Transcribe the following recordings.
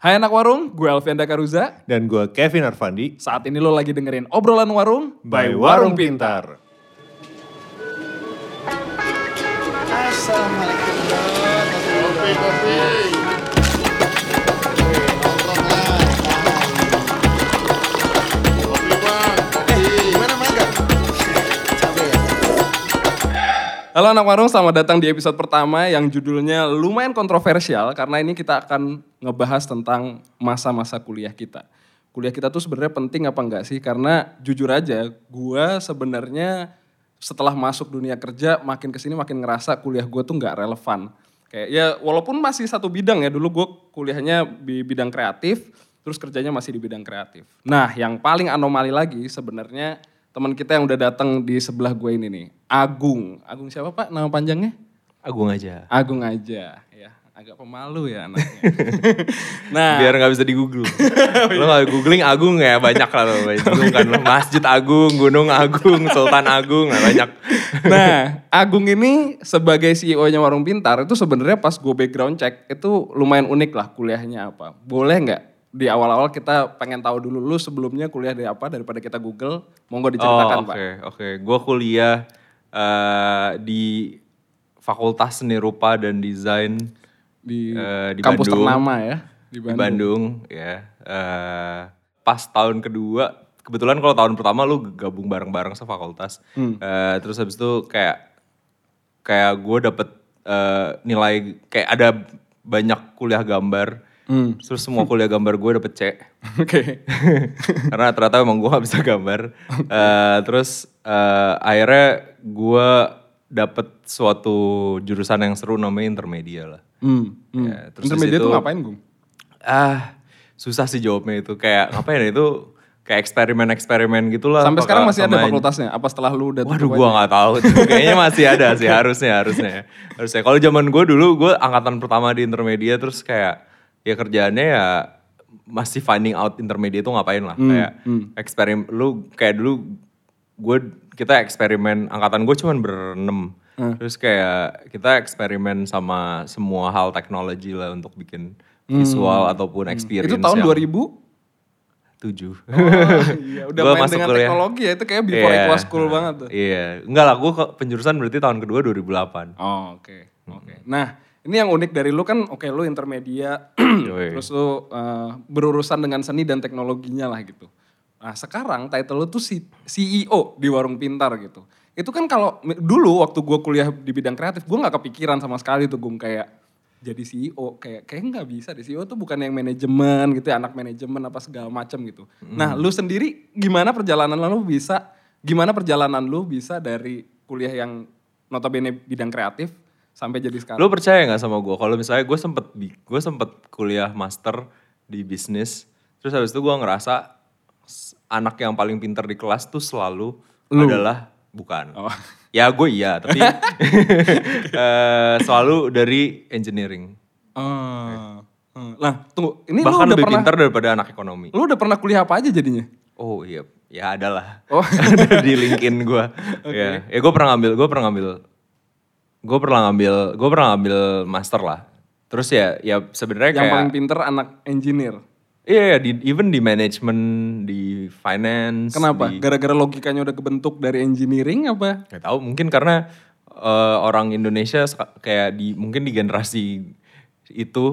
Hai anak warung, gue Alfian Dakaruza. Dan gue Kevin Arfandi. Saat ini lo lagi dengerin obrolan warung By Warung Pintar. Assalamualaikum Kopi, kopi. Halo anak warung, selamat datang di episode pertama yang judulnya lumayan kontroversial karena ini kita akan ngebahas tentang masa-masa kuliah kita. Kuliah kita tuh sebenarnya penting apa enggak sih? Karena jujur aja, gue sebenarnya setelah masuk dunia kerja makin ke sini makin ngerasa kuliah gue tuh nggak relevan. Kayak ya walaupun masih satu bidang ya, dulu gue kuliahnya di bidang kreatif, terus kerjanya masih di bidang kreatif. Nah yang paling anomali lagi sebenarnya teman kita yang udah datang di sebelah gue ini nih, Agung. Agung siapa pak nama panjangnya? Agung aja. Agung aja, ya agak pemalu ya anaknya. nah, Biar gak bisa di Google. lo gak googling Agung ya banyak lah lo. Kan. Masjid Agung, Gunung Agung, Sultan Agung, nah banyak. nah Agung ini sebagai CEO-nya Warung Pintar itu sebenarnya pas gue background check itu lumayan unik lah kuliahnya apa. Boleh nggak di awal-awal kita pengen tahu dulu lu sebelumnya kuliah dari apa daripada kita Google, monggo diceritakan oh, pak. oke, oke. Gue kuliah eh, di Fakultas Seni Rupa dan Desain Di, Eh, di kampus Bandung. ternama ya di di Bandung. Bandung, ya. Eh, pas tahun kedua, kebetulan kalau tahun pertama lu gabung bareng-bareng sefakultas. Hmm. Eh, terus habis itu kayak kayak gue dapet eh, nilai kayak ada banyak kuliah gambar. Hmm. Terus semua kuliah gambar gue dapet C. Oke. Karena ternyata emang gue gak bisa gambar. Eh, terus eh, akhirnya gue dapet suatu jurusan yang seru namanya intermedia lah. Hmm. hmm. Ya, terus di Intermediate situ- tuh ngapain Gung? Ah, susah sih jawabnya itu. Kayak ngapain ya itu kayak eksperimen-eksperimen gitu lah. Sampai sekarang masih ada fakultasnya? Apa setelah lu udah Waduh, aja? nggak tahu. Kayaknya masih ada sih harusnya, harusnya. Harusnya. Kalau zaman gue dulu, gue angkatan pertama di intermedia, terus kayak ya kerjaannya ya masih finding out intermedia itu ngapain lah. kayak eksperimen, lu kayak dulu gue kita eksperimen angkatan gue cuman berenam. Terus kayak kita eksperimen sama semua hal teknologi lah untuk bikin visual ataupun experience Itu tahun yang 2000? tujuh. iya, udah Gua main masuk dengan kuliah. teknologi ya, itu kayak before Iya. it was cool banget tuh. Iya, enggak lah, gue penjurusan berarti tahun kedua 2008. Oh, oke. Oke. Nah, ini yang unik dari lu kan oke lu intermedia terus lu eh, berurusan dengan seni dan teknologinya lah gitu. Nah, sekarang title lu tuh CEO di Warung Pintar gitu. Itu kan kalau dulu waktu gua kuliah di bidang kreatif, gua nggak kepikiran sama sekali tuh Gung kayak jadi CEO kayak kayak nggak bisa deh CEO tuh bukan yang manajemen gitu ya anak manajemen apa segala macam gitu. Nah, lu sendiri gimana perjalanan lu bisa gimana perjalanan lu bisa dari kuliah yang notabene bidang kreatif sampai jadi sekarang? Lo percaya nggak sama gue? Kalau misalnya gue sempet gue sempet kuliah master di bisnis, terus habis itu gue ngerasa anak yang paling pintar di kelas tuh selalu adalah bukan. Oh. Ya gue iya, tapi eh, selalu dari engineering. Hmm. Nah, tunggu. Ini lu Bahkan udah lebih pernah pintar daripada anak ekonomi. lu udah pernah kuliah apa aja jadinya? Oh iya, ya ada lah. Oh. ada di LinkedIn gue. Ya, ya gue pernah ngambil, gue pernah ngambil, gue pernah ngambil, gue pernah ngambil master lah. Terus ya, ya sebenarnya Yang kayak, paling pinter anak engineer. iya, iya, di, even di manajemen, di finance. Kenapa? Di, Gara-gara logikanya udah kebentuk dari engineering apa? Gak tahu, mungkin karena eh, orang Indonesia kayak di, mungkin di generasi itu,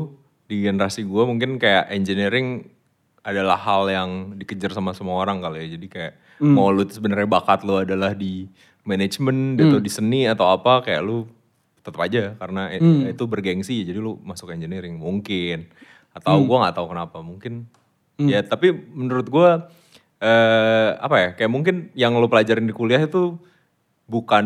di generasi gue mungkin kayak engineering adalah hal yang dikejar sama semua orang kali ya. Jadi kayak mau lu sebenarnya bakat lu adalah di manajemen atau di seni atau apa kayak lu tetap aja karena i- itu bergengsi jadi lu masuk engineering mungkin. Atau gua nggak tahu kenapa mungkin. Ya tapi menurut gua eh apa ya kayak mungkin yang lu pelajarin di kuliah itu bukan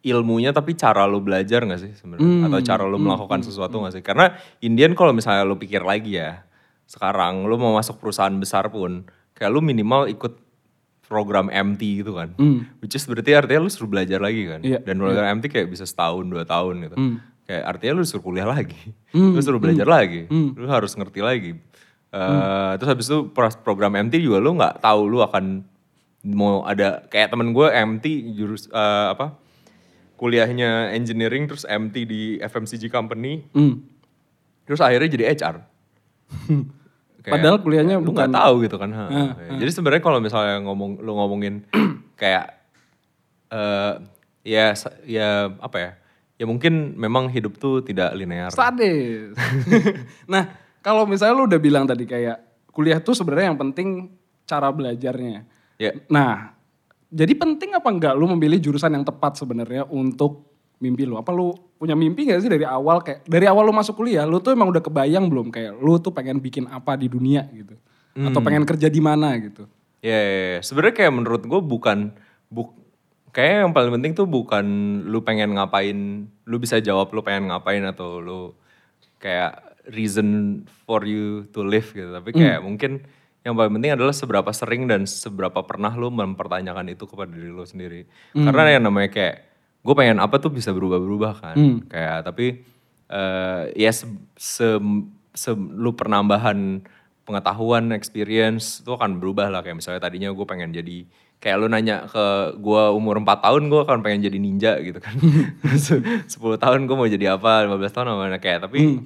ilmunya tapi cara lu belajar nggak sih sebenarnya? Atau cara lu melakukan sesuatu nggak sih? Karena Indian kalau misalnya lu pikir lagi ya sekarang lu mau masuk perusahaan besar pun kayak lu minimal ikut program MT gitu kan. Which is berarti artinya lu suruh belajar lagi kan? Iya, dan program MT kayak bisa setahun dua tahun gitu. Kayak artinya lu suruh kuliah lagi. Lu suruh belajar lagi. Lu harus ngerti lagi. Eh, terus habis itu program MT juga lu nggak tahu lu akan mau ada kayak temen gue MT jurus eh, apa kuliahnya engineering terus MT di FMCG company. Hmm. terus akhirnya jadi HR Kayak, Padahal kuliahnya lu bukan- nggak tahu gitu kan. ha. Ah, Jadi sebenarnya kalau misalnya ngomong lu ngomongin kayak eh ya ya apa ya? Ya mungkin memang hidup tuh tidak linear. Sadis. nah, kalau misalnya lu udah bilang tadi kayak kuliah tuh sebenarnya yang penting cara belajarnya. Ya. Nah, jadi penting apa enggak lu memilih jurusan yang tepat sebenarnya untuk mimpi lu? Apa lu punya mimpi gak sih dari awal kayak dari awal lu masuk kuliah, lu tuh emang udah kebayang belum kayak lu tuh pengen bikin apa di dunia gitu? Atau pengen kerja di mana gitu? Ya, ya, ya. sebenarnya kayak menurut gue bukan buk kayak yang paling penting tuh bukan lu pengen ngapain, lu bisa jawab lu pengen ngapain atau lu kayak reason for you to live gitu. Tapi kayak mungkin yang paling penting adalah seberapa sering dan seberapa pernah lu mempertanyakan itu kepada diri lu sendiri. Karena yang namanya kayak gue pengen apa tuh bisa berubah-berubah kan. Kayak tapi eh ya se, se- se- lu penambahan pengetahuan, experience itu akan berubah lah kayak misalnya tadinya gue pengen jadi kayak lu nanya ke gue umur 4 tahun gue akan pengen jadi ninja gitu kan. 10 tahun gue mau jadi apa, 15 tahun apa kayak tapi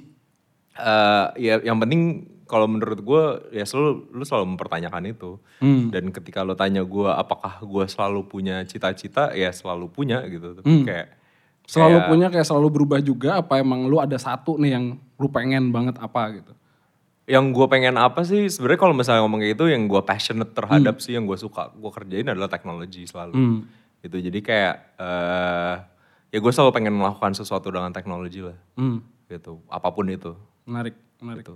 eh ya yang penting kalau menurut gue ya selalu lu selalu mempertanyakan itu. Dan ketika lu tanya gue apakah gue selalu punya cita-cita ya selalu punya gitu. Tapi kayak Selalu kayak- punya kayak selalu berubah juga apa emang lu ada satu nih yang lu pengen banget apa gitu? yang gue pengen apa sih sebenarnya kalau misalnya ngomong kayak gitu yang gue passionate terhadap sih yang gue suka gue kerjain adalah teknologi selalu. Gitu. Jadi kayak eh ya gue selalu pengen melakukan sesuatu dengan teknologi lah. Hmm. gitu. Apa pun itu. Menarik, menarik. Gitu.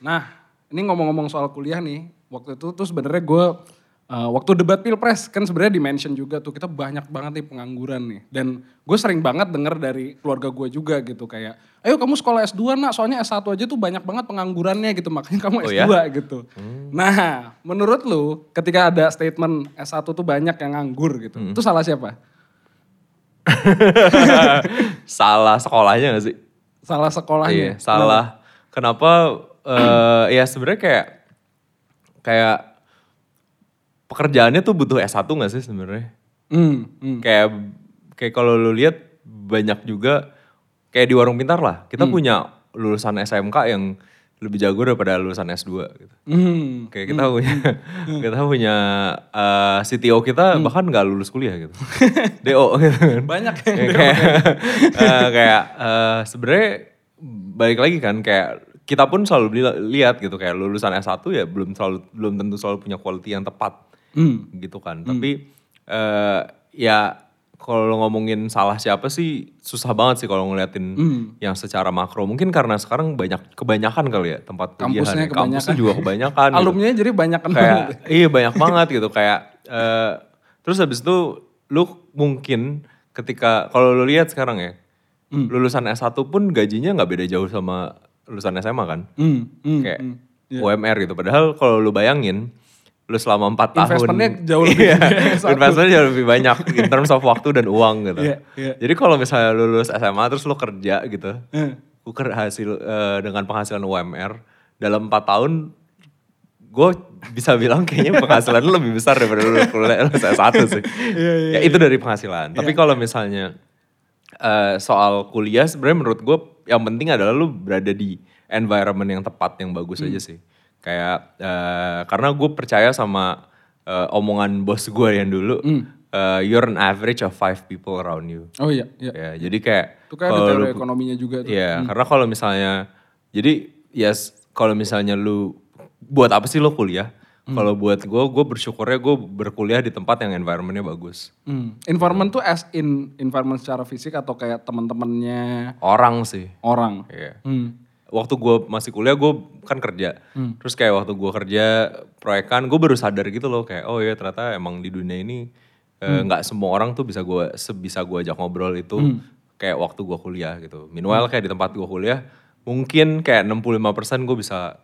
Nah, ini ngomong-ngomong soal kuliah nih, waktu itu tuh sebenarnya gue uh, waktu debat pilpres kan sebenarnya dimention juga tuh kita banyak banget nih pengangguran nih. Dan gue sering banget denger dari keluarga gue juga gitu kayak, ayo kamu sekolah S2 nak, soalnya S1 aja tuh banyak banget penganggurannya gitu, makanya kamu Oh S2 ya? gitu. Nah, menurut lu ketika ada statement S1 tuh banyak yang nganggur gitu, itu salah siapa? salah sekolahnya gak sih Salah sekolahnya. Iya, salah. Kenapa? Eh ya sebenarnya kayak kayak pekerjaannya tuh butuh S1 gak sih sebenarnya? Hmm, hmm. Kayak kayak kalau lu lihat banyak juga kayak di warung pintar lah. Kita punya lulusan SMK yang lebih jago daripada lulusan S2 gitu. Hmm. Kayak kita punya kita punya eh, CTO kita bahkan nggak lulus kuliah gitu. DO gitu kan. Banyak yang Ya, kayak eh, kayak eh, sebenarnya balik lagi kan kayak kita pun selalu lihat gitu kayak lulusan S1 ya belum selalu belum tentu selalu punya quality yang tepat Hmm. gitu kan. Tapi eh, ya kalau ngomongin salah siapa sih susah banget sih kalau ngeliatin Hmm. yang secara makro. Mungkin karena sekarang banyak kebanyakan kali ya tempat kuliahan. Kampusnya ya. Kampusnya kebanyakan. juga kebanyakan. gitu Alumni jadi banyak kan kayak iya banyak banget gitu kayak eh, terus habis itu lu mungkin ketika kalau lu lihat sekarang ya Hmm. lulusan S1 pun gajinya nggak beda jauh sama lulusan SMA kan Hmm, hmm, kayak hmm. UMR gitu padahal kalau lu bayangin lu selama empat tahun Investmentnya jauh lebih Iya, gede yang S1. investmentnya jauh lebih banyak in terms of waktu dan uang gitu Iya, iya. jadi kalau misalnya lu lulus SMA terus lu kerja gitu Eh. gue hasil eh, dengan penghasilan UMR dalam empat tahun gue bisa bilang kayaknya penghasilan lu lebih besar daripada lu kuliah lu S1 sih. ya itu dari penghasilan. Tapi kalau misalnya eh, soal kuliah sebenarnya menurut gue yang penting adalah lu berada di environment yang tepat yang bagus aja sih. Kayak eh, karena gue percaya sama eh, omongan bos gue yang dulu, eh, you're an average of five people around you. Oh iya, iya. Ya, jadi kayak Itu kan ada kalau teori lu- ekonominya juga tuh. Iya, karena kalau misalnya jadi ya s- kalau misalnya lu buat apa sih lo kuliah? Kalau buat gue, gue bersyukurnya gue berkuliah di tempat yang environmentnya bagus. Hmm. Environment tuh as in environment secara fisik atau kayak teman-temannya Orang sih. orang. Iya. Hmm. Waktu gue masih kuliah gue kan kerja. Terus kayak waktu gue kerja proyekan, gue baru sadar gitu loh kayak oh ya ternyata emang di dunia ini eh, nggak semua orang tuh bisa gue sebisa gue ajak ngobrol itu kayak waktu gue kuliah gitu. Meanwhile kayak di tempat gue kuliah mungkin kayak 65% gue bisa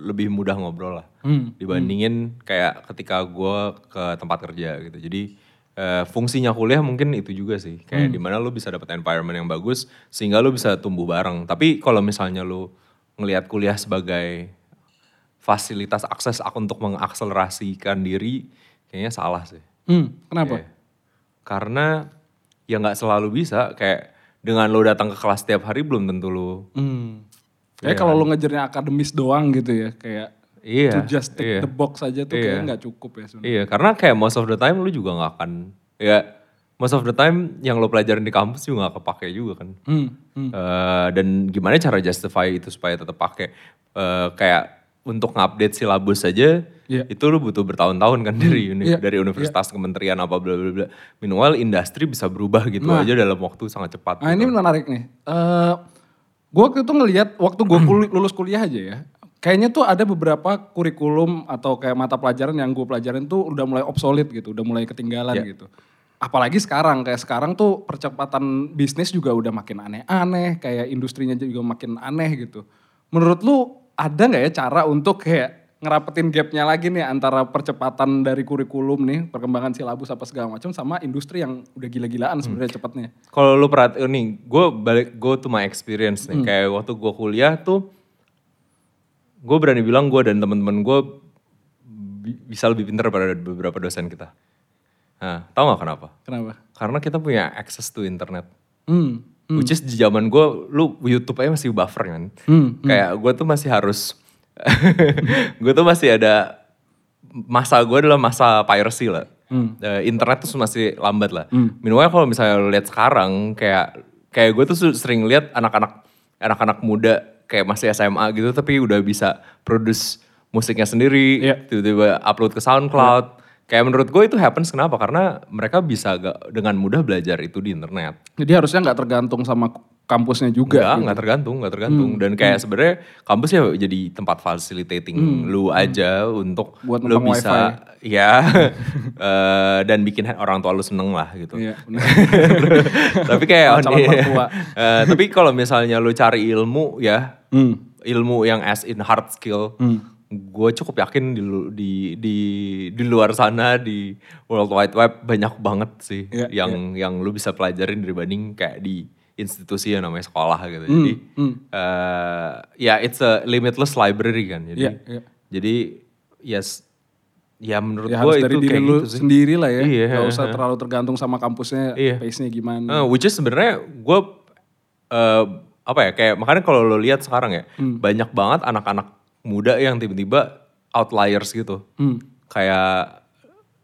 lebih mudah ngobrol lah dibandingin kayak ketika gue ke tempat kerja gitu. Jadi eh, fungsinya kuliah mungkin itu juga sih kayak di mana lu bisa dapat environment yang bagus sehingga lu bisa tumbuh bareng. Tapi kalau misalnya lu ngelihat kuliah sebagai fasilitas akses ak- untuk mengakselerasikan diri kayaknya salah sih. Hmm. Kenapa? Iya. Karena ya nggak selalu bisa kayak dengan lo datang ke kelas setiap hari belum tentu lo Hmm. Kayak kalau lo ngejarnya akademis doang gitu ya, kayak Iya, to just tick iya. the box aja tuh Iya. kayaknya nggak cukup ya sebenarnya. Iya, karena kayak most of the time lu juga nggak akan ya most of the time yang lo pelajarin di kampus juga nggak kepake juga kan. Hmm, Eh, dan gimana cara justify itu supaya tetap pakai Eh, kayak untuk ngupdate silabus aja Iya. itu lu butuh bertahun-tahun kan dari uni- iya, dari universitas kementerian apa bla bla bla. Meanwhile industri bisa berubah gitu aja dalam waktu sangat cepat. Nah gitu. ini menarik nih. Eh gue waktu itu ngelihat waktu gue lulus kuliah aja ya. Kayaknya tuh ada beberapa kurikulum atau kayak mata pelajaran yang gue pelajarin tuh udah mulai obsolete gitu, udah mulai ketinggalan Iya. gitu. Apalagi sekarang, kayak sekarang tuh percepatan bisnis juga udah makin aneh-aneh, kayak industrinya juga makin aneh gitu. Menurut lu ada nggak ya cara untuk kayak ngerapetin gapnya lagi nih antara percepatan dari kurikulum nih, perkembangan silabus apa segala macam sama industri yang udah gila-gilaan sebenarnya cepatnya. Kalau lu perhati nih, gue balik go to my experience nih. Kayak waktu gue kuliah tuh, gue berani bilang gue dan teman-teman gue bi- bisa lebih pintar pada beberapa dosen kita. Nah, tahu nggak kenapa? Kenapa? Karena kita punya access to internet. Hmm. Which is di zaman gue, lu YouTube aja masih buffer kan. Kayak gue tuh masih harus, gue tuh masih ada, masa gue adalah masa piracy lah. Eh, internet tuh masih lambat lah. Meanwhile kalau misalnya lu lihat sekarang, kayak kayak gue tuh sering lihat anak-anak anak-anak muda kayak masih SMA gitu, tapi udah bisa produce musiknya sendiri, Iya. tiba-tiba upload ke SoundCloud. Kayak menurut gue itu happens kenapa? Karena mereka bisa gak, dengan mudah belajar itu di internet. Jadi harusnya nggak tergantung sama kampusnya juga. Enggak, nggak tergantung, nggak tergantung. Dan kayak sebenarnya kampus ya jadi tempat facilitating lu aja untuk Buat lu bisa ya eh, dan bikin orang tua lu seneng lah gitu. Iya, benar. tapi kayak Calon mertua. Eh, tapi kalau misalnya lu cari ilmu ya, Hmm. ilmu yang as in hard skill, gue cukup yakin di, di di di luar sana di World Wide Web banyak banget sih Iya, yang yang lu bisa pelajarin dibanding kayak di institusi yang namanya sekolah gitu. Jadi eh, ya it's a limitless library kan. Jadi Iya, iya. jadi yes ya menurut Ya gue itu diri kayak lu gitu sih. sendiri lah ya. Iya, Gak usah iya. terlalu tergantung sama kampusnya, Iya. pace-nya gimana. Eh, which is sebenarnya gue eh, apa ya kayak makanya kalau lo lihat sekarang ya banyak banget anak-anak muda yang tiba-tiba outliers gitu. Kayak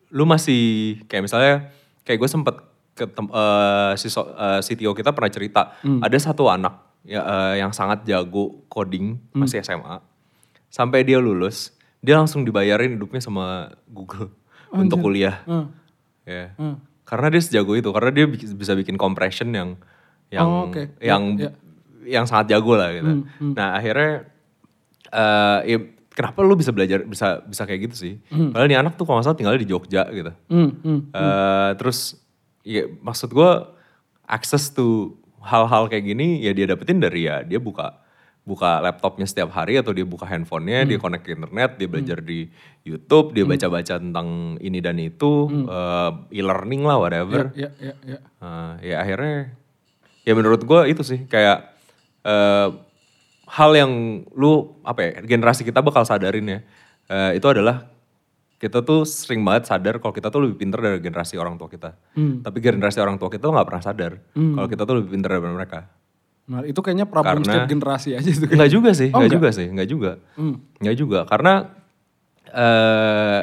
lu masih kayak misalnya kayak gue sempet ketem, eh, si, so- eh, CTO kita pernah cerita ada satu anak ya, eh, yang sangat jago coding masih SMA sampai dia lulus dia langsung dibayarin hidupnya sama Google untuk kuliah. Ya. Karena dia sejago itu, karena dia bi- bisa bikin compression yang yang Oh, oke. Ya, yang ya. yang sangat jago lah gitu. Nah, akhirnya eh ya, kenapa lu bisa belajar bisa bisa kayak gitu sih? Padahal nih anak tuh kalau nggak salah tinggalnya di Jogja gitu. Hmm, hmm. Eh, terus ya maksud gue access to hal-hal kayak gini ya dia dapetin dari ya dia buka buka laptopnya setiap hari atau dia buka handphonenya, dia connect ke internet, dia belajar di YouTube, dia baca-baca tentang ini dan itu, eh, e-learning lah whatever. Ya, ya, ya. Eh, ya akhirnya ya menurut gue itu sih kayak eh, hal yang lu apa ya generasi kita bakal sadarin ya eh, itu adalah kita tuh sering banget sadar kalau kita tuh lebih pintar dari generasi orang tua kita. Tapi generasi orang tua kita tuh nggak pernah sadar kalau kita tuh lebih pintar dari mereka. Nah, itu kayaknya problem Karena- setiap generasi aja itu. Enggak juga sih, Oh, enggak enggak? juga sih, enggak juga. Enggak juga karena eh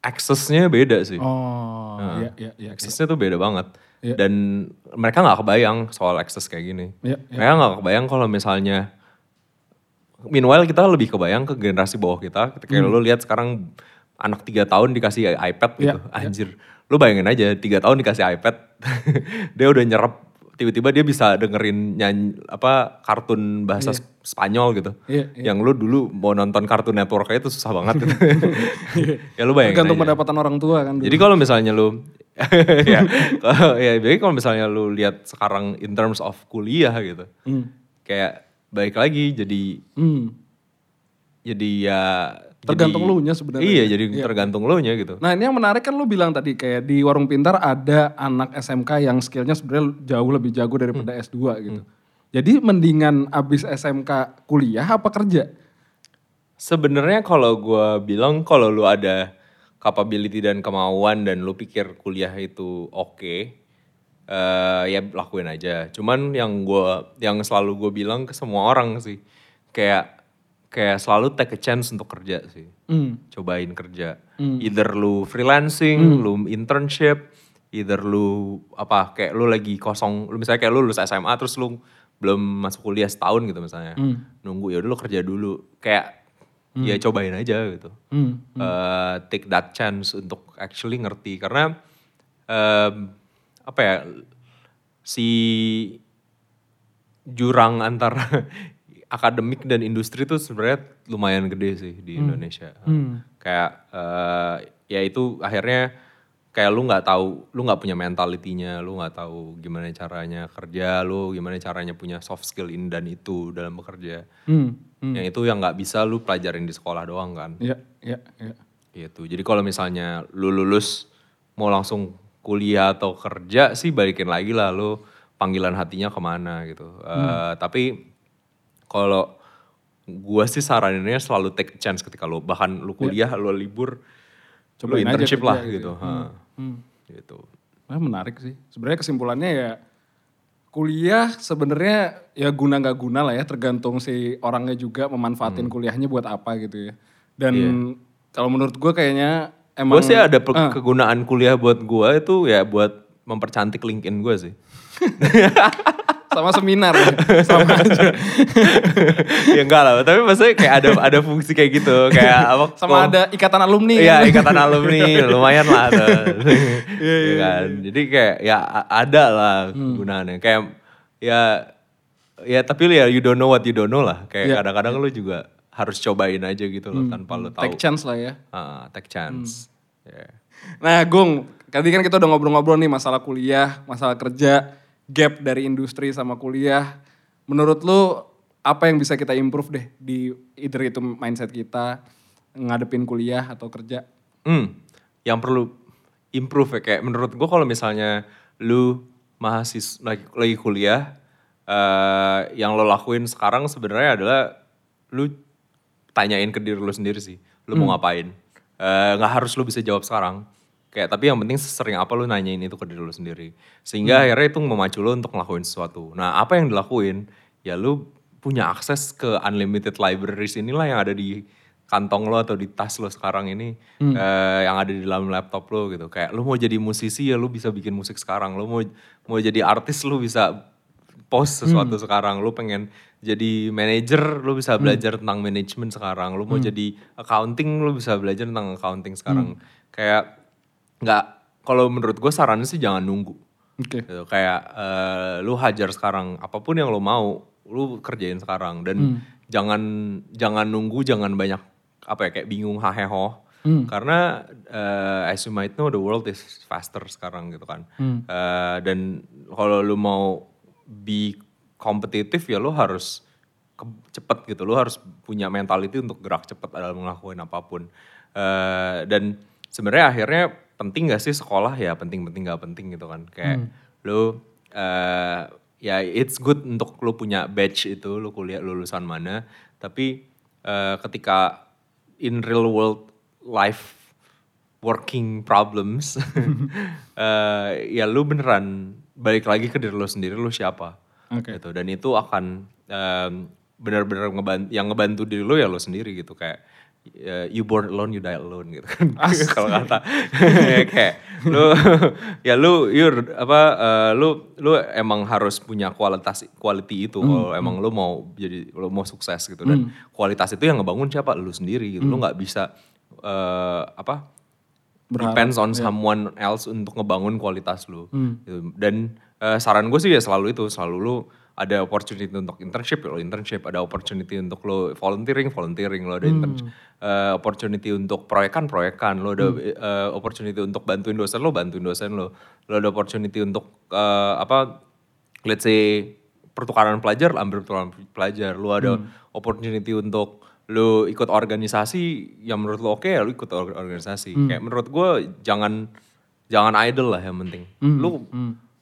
aksesnya beda sih. Oh, iya, iya, iya. Aksesnya tuh beda banget. Iya. Dan mereka nggak kebayang soal akses kayak gini. Iya, iya. Mereka nggak kebayang kalau misalnya, meanwhile kita lebih kebayang ke generasi bawah kita. Ketika Hmm. lo lihat sekarang anak tiga tahun dikasih iPad gitu, Iya, anjir. Lo bayangin aja tiga tahun dikasih iPad, dia udah nyerap. Tiba-tiba dia bisa dengerin nyanyi apa kartun bahasa Spanyol gitu. Iya, Yang lo dulu mau nonton kartun network itu susah banget. ya lo bayangin Tergantung pendapatan orang tua kan. dulu. Jadi kalau misalnya lu ya, kalau- ya jadi kalau misalnya lu lihat sekarang in terms of kuliah gitu. Kayak baik lagi jadi Hmm. jadi ya Tergantung jadi- lu nya sebenarnya. Iya, jadi tergantung lu nya gitu. Nah ini yang menarik kan lu bilang tadi kayak di Warung Pintar ada anak SMK yang skillnya sebenarnya jauh lebih jago daripada Hmm. S2 gitu. Jadi mendingan abis SMK kuliah apa kerja? Sebenarnya kalau gua bilang kalau lu ada capability dan kemauan dan lu pikir kuliah itu oke, eh ya lakuin aja. Cuman yang gua yang selalu gue bilang ke semua orang sih, kayak kayak selalu take a chance untuk kerja sih. Hmm. Cobain kerja. Either lu freelancing, lu internship, either lu apa kayak lu lagi kosong, lu misalnya kayak lu lulus SMA terus lu belum masuk kuliah setahun gitu misalnya. Nunggu ya udah lu kerja dulu. Kayak ya cobain aja gitu. Hmm. Eh, take that chance untuk actually ngerti karena em, apa ya si jurang antara akademik dan industri itu sebenarnya lumayan gede sih di Indonesia. Kayak eh, ya itu akhirnya kayak lu nggak tahu, lu nggak punya mentalitinya, lu nggak tahu gimana caranya kerja, lu gimana caranya punya soft skill ini dan itu dalam bekerja. Hmm. Yang itu yang nggak bisa lu pelajarin di sekolah doang kan. Ya, ya, ya. Gitu. Jadi kalau misalnya lu lulus mau langsung kuliah atau kerja sih balikin lagi lah lu panggilan hatinya ke mana gitu. Eh, tapi kalau gua sih saraninnya selalu take a chance ketika lu bahkan lu kuliah, lu libur, Cobain lu aja internship kerja lah gitu. gitu. Ha. Gitu. Nah, menarik sih. Sebenarnya kesimpulannya ya kuliah sebenarnya ya guna nggak guna lah ya tergantung si orangnya juga memanfaatin kuliahnya buat apa gitu ya. Dan kalau menurut gue kayaknya emang Gue sih ada Ah. kegunaan kuliah buat gua itu ya buat mempercantik LinkedIn gue sih. sama seminar ya. sama aja. ya enggak lah, tapi maksudnya kayak ada ada fungsi kayak gitu, kayak apa? Sama ada ikatan alumni. Kan? ikatan alumni lumayan lah ada. Iya kan. Jadi kayak ya ada lah kegunaannya. Kayak ya ya tapi ya you don't know what you don't know lah. Kayak Iya. kadang-kadang lu juga harus cobain aja gitu loh tanpa lu tahu. Take chance lah ya. Ah, take chance. Ya. Nah, Gung, tadi kan kita udah ngobrol-ngobrol nih masalah kuliah, masalah kerja, gap dari industri sama kuliah. Menurut lu apa yang bisa kita improve deh di either itu mindset kita ngadepin kuliah atau kerja? Hmm, yang perlu improve ya kayak menurut gue kalau misalnya lu mahasiswa lagi, lagi kuliah eh yang lo lakuin sekarang sebenarnya adalah lu tanyain ke diri lu sendiri sih lu mau ngapain Eh, nggak harus lu bisa jawab sekarang kayak tapi yang penting sering apa lu nanyain itu ke diri lu sendiri. Sehingga akhirnya itu memacu lu untuk ngelakuin sesuatu. Nah apa yang dilakuin? Ya lu punya akses ke unlimited libraries inilah yang ada di kantong lo atau di tas lo sekarang ini eh, yang ada di dalam laptop lo gitu. Kayak lu mau jadi musisi ya lu bisa bikin musik sekarang. Lu mau mau jadi artis lu bisa post sesuatu sekarang. Lu pengen jadi manajer lu bisa belajar tentang manajemen sekarang. Lu mau jadi accounting lu bisa belajar tentang accounting sekarang. Kayak nggak kalau menurut gue sarannya sih jangan nunggu. Oke. gitu. kayak eh, lu hajar sekarang apa pun yang lu mau lu kerjain sekarang. Dan jangan jangan nunggu jangan banyak apa ya kayak bingung haheho. Karena eh, as you might know the world is faster sekarang gitu kan. Eh, dan kalau lu mau be kompetitif ya lu harus ke- cepet gitu. Lu harus punya mentality untuk gerak cepet dalam ngelakuin apa pun. Eh, dan sebenarnya akhirnya penting gak sih sekolah? Ya penting-penting gak penting gitu kan. Kayak lu eh, ya it's good untuk lu punya badge itu lu kuliah lulusan mana. Tapi eh, ketika in real world life working problems eh, ya lu beneran balik lagi ke diri lu sendiri lu siapa? Oke. gitu. Dan itu akan em, benar-benar ngebantu yang ngebantu diri lu ya lu sendiri gitu. Kayak eh, you born alone you die alone gitu kan. Kalau kata Ya, kayak lu ya lu you're apa eh, lu lu emang harus punya kualitas quality itu. Kalau emang lu mau jadi lu mau sukses gitu dan kualitas itu yang ngebangun siapa? Lu sendiri gitu. Lu nggak bisa eh, apa depends on someone else untuk ngebangun kualitas lu. Gitu. Dan eh, saran gue sih ya selalu itu, selalu lu ada opportunity untuk internship, ya lo internship, ada opportunity untuk lo volunteering, volunteering, lo ada intern- eh, opportunity untuk proyekan, proyekan, lo ada eh, opportunity untuk bantuin dosen lo, bantuin dosen lo, lo ada opportunity untuk eh, apa, let's say pertukaran pelajar, ambil pertukaran pelajar, lo ada opportunity untuk lu ikut organisasi yang menurut lo oke ya lu ikut or- organisasi. Kayak menurut gue jangan jangan idle lah yang penting. Lu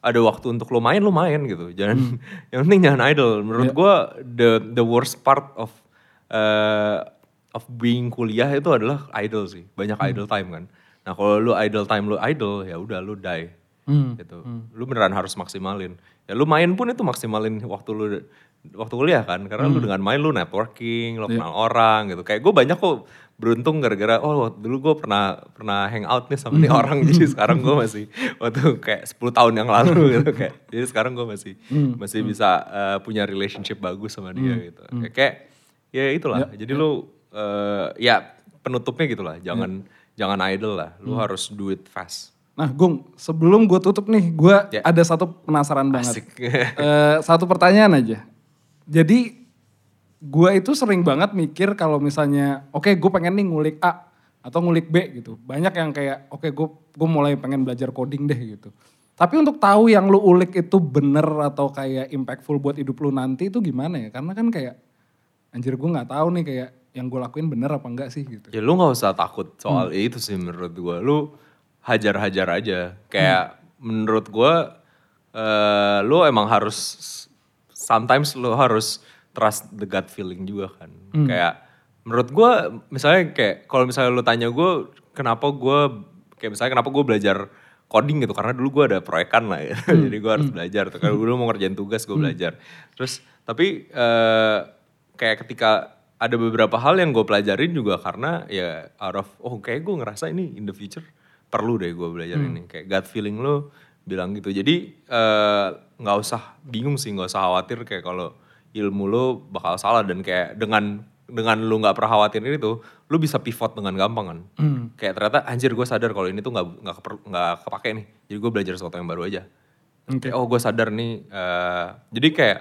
ada waktu untuk lo main lo main gitu jangan yang penting jangan idle menurut gue the the worst part of uh, of being kuliah itu adalah idle sih banyak idle time kan nah kalau lu idle time lu idle ya udah lu die Hmm. gitu. Lu beneran harus maksimalin. Ya lu main pun itu maksimalin waktu lu waktu kuliah kan, karena Hmm. lu dengan main lu networking, Iya. lu kenal orang gitu. Kayak gue banyak kok beruntung gara-gara oh dulu gue pernah pernah hangout nih sama nih Hmm. orang. Jadi sekarang gue masih waktu kayak 10 tahun yang lalu gitu kayak jadi sekarang gue masih Hmm. masih bisa eh, punya relationship bagus sama dia gitu. Kayak- kayak ya itulah. Jadi lu eh, ya penutupnya gitulah jangan jangan idle lah. Lu harus do it fast. Nah, Gung, sebelum gue tutup nih, gue Ya. ada satu penasaran banget. Asik. Eh, satu pertanyaan aja. Jadi, gue itu sering banget mikir kalau misalnya, oke gue pengen nih ngulik A atau ngulik B gitu. Banyak yang kayak, oke gue gue mulai pengen belajar coding deh gitu. Tapi untuk tahu yang lu ulik itu bener atau kayak impactful buat hidup lu nanti itu gimana ya? Karena kan kayak, anjir gue nggak tahu nih kayak yang gue lakuin bener apa enggak sih gitu. Ya lu gak usah takut soal itu sih menurut gua. Lu hajar-hajar aja. Kayak menurut gua eh lu emang harus sometimes lu harus trust the gut feeling juga kan. Kayak menurut gua misalnya kayak kalau misalnya lu tanya gua kenapa gua kayak misalnya kenapa gua belajar coding gitu karena dulu gua ada proyekan lah ya. Jadi gua harus belajar tuh. Kalau dulu mau ngerjain tugas gua belajar. Terus tapi eh kayak ketika ada beberapa hal yang gue pelajarin juga karena ya out of oh kayak gue ngerasa ini in the future perlu deh gue belajar ini kayak gut feeling lo bilang gitu jadi eh, nggak usah bingung sih nggak usah khawatir kayak kalau ilmu lo bakal salah dan kayak dengan dengan lu nggak pernah khawatirin itu lu bisa pivot dengan gampang kan. Kayak ternyata anjir gue sadar kalau ini tuh nggak nggak nggak kepake nih. Jadi gue belajar sesuatu yang baru aja. Oke. Kayak, oh gue sadar nih eh, jadi kayak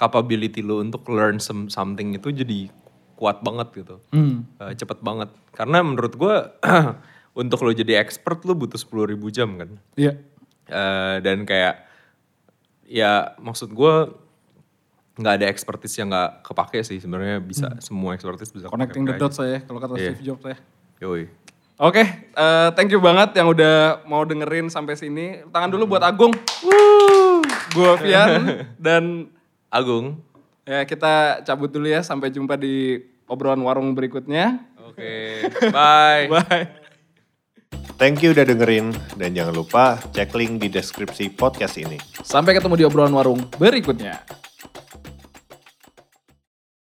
capability lu untuk learn some- something itu jadi kuat banget gitu. Hmm. Eh, cepet banget. Karena menurut gue untuk lo jadi expert lu butuh 10.000 ribu jam kan. Iya. Eh, dan kayak ya maksud gue nggak ada expertise yang nggak kepake sih sebenarnya bisa semua expertise bisa Hmm. Connecting the dots saya kalau kata Iya. Steve Jobs ya. Yoi. Oke, eh, thank you banget yang udah mau dengerin sampai sini. Tangan dulu buat Agung. Gua Fian dan Agung ya kita cabut dulu ya sampai jumpa di obrolan warung berikutnya. oke bye Bye. Thank you udah dengerin dan jangan lupa cek link di deskripsi podcast ini. Sampai ketemu di obrolan warung berikutnya.